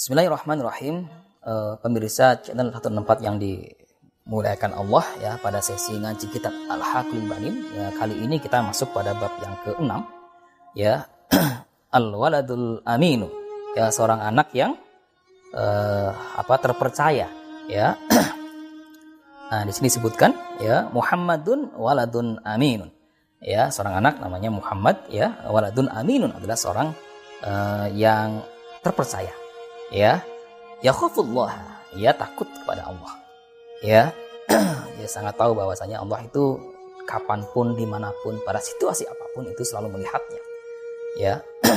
Bismillahirrahmanirrahim. Uh, pemirsa channel 164 yang dimuliakan Allah ya pada sesi ngaji kitab Al-Hakul Banin. Ya kali ini kita masuk pada bab yang ke-6 ya. Al-Waladul Aminu. Ya seorang anak yang uh, apa terpercaya ya. Nah, di sini disebutkan ya Muhammadun waladun aminun. Ya, seorang anak namanya Muhammad ya, waladun aminun adalah seorang uh, yang terpercaya ya. Ya khafullah ya takut kepada Allah. Ya. Dia sangat tahu bahwasanya Allah itu kapan pun di mana pun pada situasi apa pun itu selalu melihatnya. Ya.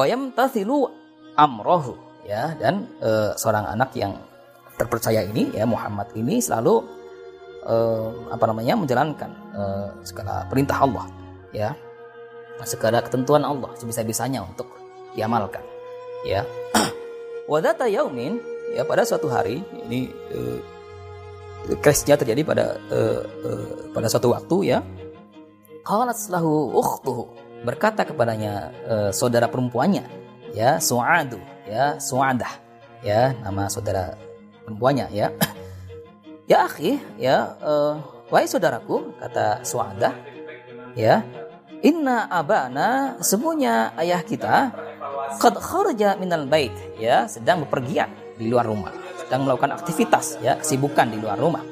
Oyam tasilu amrohu. Ya. Dan e, seorang anak yang terpercaya ini ya Muhammad ini selalu e, apa namanya menjalankan e, segala perintah Allah. Ya. Segala ketentuan Allah sebisa-bisanya untuk diamalkan ya. Wadata yaumin ya pada suatu hari ini uh, crashnya terjadi pada uh, uh, pada suatu waktu ya. Qalat lahu ukhtuhu berkata kepadanya uh, saudara perempuannya ya Suadu ya Suadah ya nama saudara perempuannya ya. Ya akhi ya uh, wahai saudaraku kata Suadah ya inna abana semuanya ayah kita qad kharaja minal bait ya sedang bepergian di luar rumah sedang melakukan aktivitas ya kesibukan di luar rumah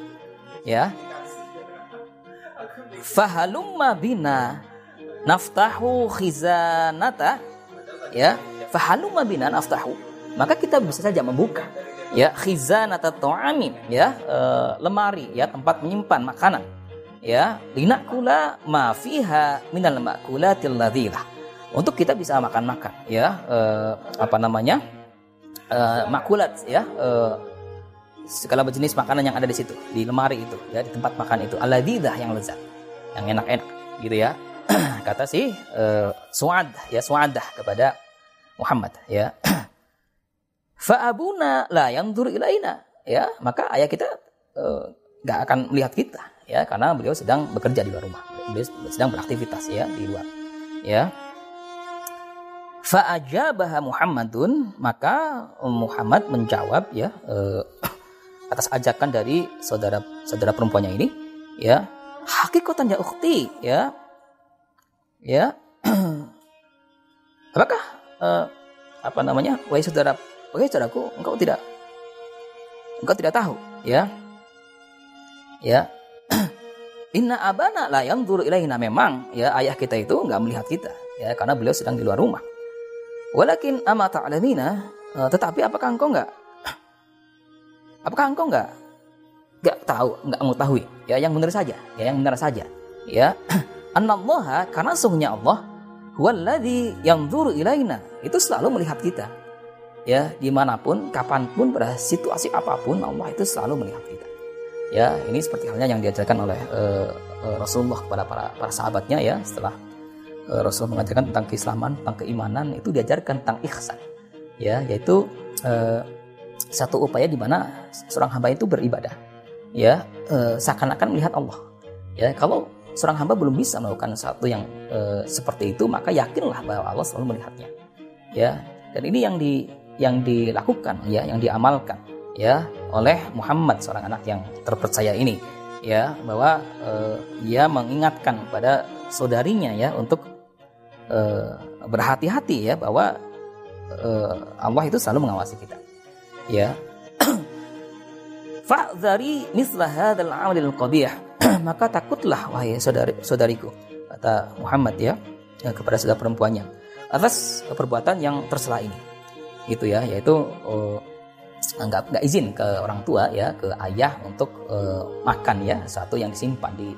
ya. Fahalumma bina naftahu khizanata ya. Fahalumma bina naftahu maka kita bisa saja membuka ya khizanata ta'amin ya e, lemari ya tempat menyimpan makanan ya. Linakula ma fiha minal makulatil ladzirah untuk kita bisa makan-makan ya uh, apa namanya uh, makulat ya uh, segala jenis makanan yang ada di situ di lemari itu ya di tempat makan itu. Aladzidah yang lezat yang enak-enak gitu ya. Kata si uh, suad ya suadah kepada Muhammad ya. Faabuna la yang ilaina ya. Maka ayah kita nggak uh, akan melihat kita ya karena beliau sedang bekerja di luar rumah. Beliau sedang beraktivitas ya di luar ya Fa'ajabaha Muhammadun maka Muhammad menjawab ya eh, atas ajakan dari saudara saudara perempuannya ini ya hakikatan ya ukti ya ya apakah eh, apa namanya wahai saudara wahai saudaraku engkau tidak engkau tidak tahu ya ya Inna abana la yang ilaina memang ya ayah kita itu nggak melihat kita ya karena beliau sedang di luar rumah Walakin ama ta'lamina, uh, tetapi apakah engkau enggak apakah engkau enggak enggak tahu, enggak mengetahui? Ya, yang benar saja, ya yang benar saja. Ya, annallaha karena sungguhnya Allah huwallazi yanzuru ilaina. Itu selalu melihat kita. Ya, di mana pun, kapan pun, pada situasi apa pun, Allah itu selalu melihat kita. Ya, ini seperti halnya yang diajarkan oleh uh, Rasulullah kepada para para sahabatnya ya setelah Eh, Rasul mengajarkan tentang keislaman, tentang keimanan itu diajarkan tentang ihsan. Ya, yaitu uh, satu upaya di mana seorang hamba itu beribadah. Ya, uh, seakan-akan melihat Allah. Ya, kalau seorang hamba belum bisa melakukan sesuatu yang uh, seperti itu, maka yakinlah bahwa Allah selalu melihatnya. Ya, dan ini yang di yang dilakukan ya, yang diamalkan ya oleh Muhammad seorang anak yang terpercaya ini ya bahwa uh, ia mengingatkan pada saudarinya ya untuk uh, berhati-hati ya bahwa uh, Allah itu selalu mengawasi kita. Ya. Fa'dzari mislah hadzal amalil qabih. Maka takutlah wahai saudari saudariku kata Muhammad ya, ya kepada saudara perempuannya atas perbuatan yang tersela ini. Gitu ya, yaitu uh, nggak nggak izin ke orang tua ya ke ayah untuk uh, makan ya satu yang disimpan di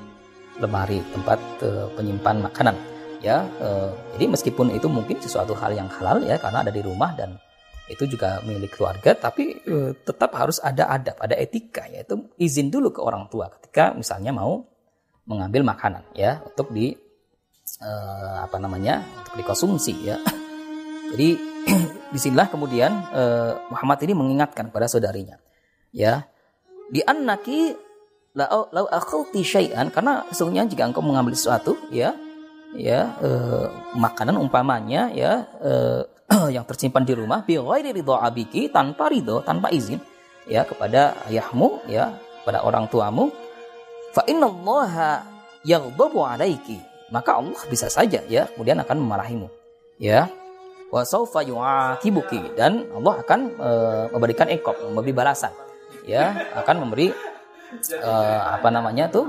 lemari tempat uh, penyimpan makanan ya eh, jadi meskipun itu mungkin sesuatu hal yang halal ya karena ada di rumah dan itu juga milik keluarga tapi eh, tetap harus ada adab ada etika yaitu izin dulu ke orang tua ketika misalnya mau mengambil makanan ya untuk di eh, apa namanya untuk dikonsumsi ya. Jadi di sinilah kemudian eh, Muhammad ini mengingatkan pada saudarinya ya. Di annaki lau lau syai'an karena sesungguhnya jika engkau mengambil sesuatu ya ya uh, makanan umpamanya ya uh, yang tersimpan di rumah ridho abiki tanpa ridho tanpa izin ya kepada ayahmu ya pada orang tuamu. Fa alaiki. Maka Allah bisa saja ya kemudian akan memarahimu ya. Wa dan Allah akan e, memberikan ekop memberi balasan ya. Akan memberi e, apa namanya tuh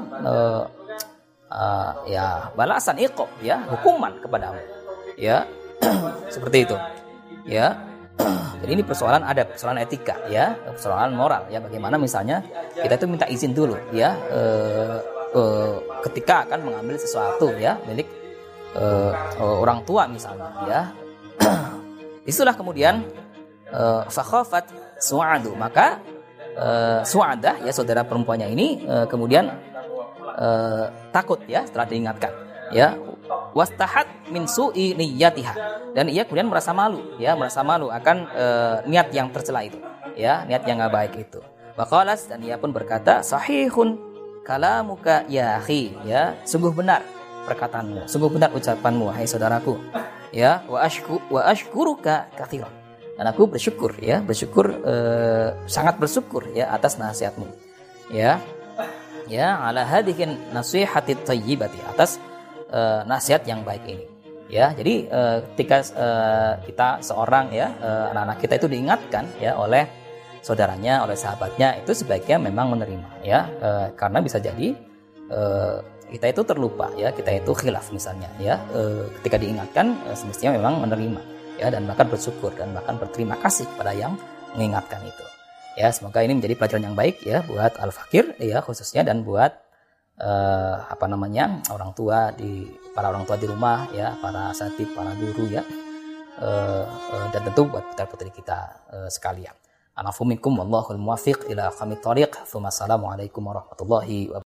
e, ya balasan ekop ya hukuman kepadamu. Ya seperti itu. Ya jadi ini persoalan ada persoalan etika ya persoalan moral ya. Bagaimana misalnya kita itu minta izin dulu ya e, e, ketika akan mengambil sesuatu ya milik e, orang tua misalnya ya. Itulah kemudian uh, su'adu. Maka uh, su'adah ya saudara perempuannya ini uh, kemudian uh, takut ya setelah diingatkan. Ya, wastahat min su'i niyatiha. Dan ia kemudian merasa malu ya, merasa malu akan uh, niat yang tercela itu. Ya, niat yang gak baik itu. Waqalas dan ia pun berkata, "Sahihun kalamuka ya akhi." Ya, sungguh benar perkataanmu, sungguh benar ucapanmu hai saudaraku ya wa ashku wa ashkuruka katsiran dan aku bersyukur ya bersyukur eh, sangat bersyukur ya atas nasihatmu ya ya ala hadihin nasihati tayyibati atas eh, nasihat yang baik ini. Ya jadi eh, ketika eh, kita seorang ya eh, anak-anak kita itu diingatkan ya oleh saudaranya oleh sahabatnya itu sebaiknya memang menerima ya. Eh, karena bisa jadi eh, kita itu terlupa ya kita itu khilaf misalnya ya. E, ketika diingatkan e, semestinya memang menerima ya dan bahkan bersyukur dan bahkan berterima kasih kepada yang mengingatkan itu ya semoga ini menjadi pelajaran yang baik ya buat al fakir ya khususnya dan buat e, apa namanya orang tua di para orang tua di rumah ya para asatid para guru ya e, e, dan tentu buat putra putri kita e, sekalian. Wallahul muwafiq ila tariq. Assalamualaikum warahmatullahi wabarakatuh.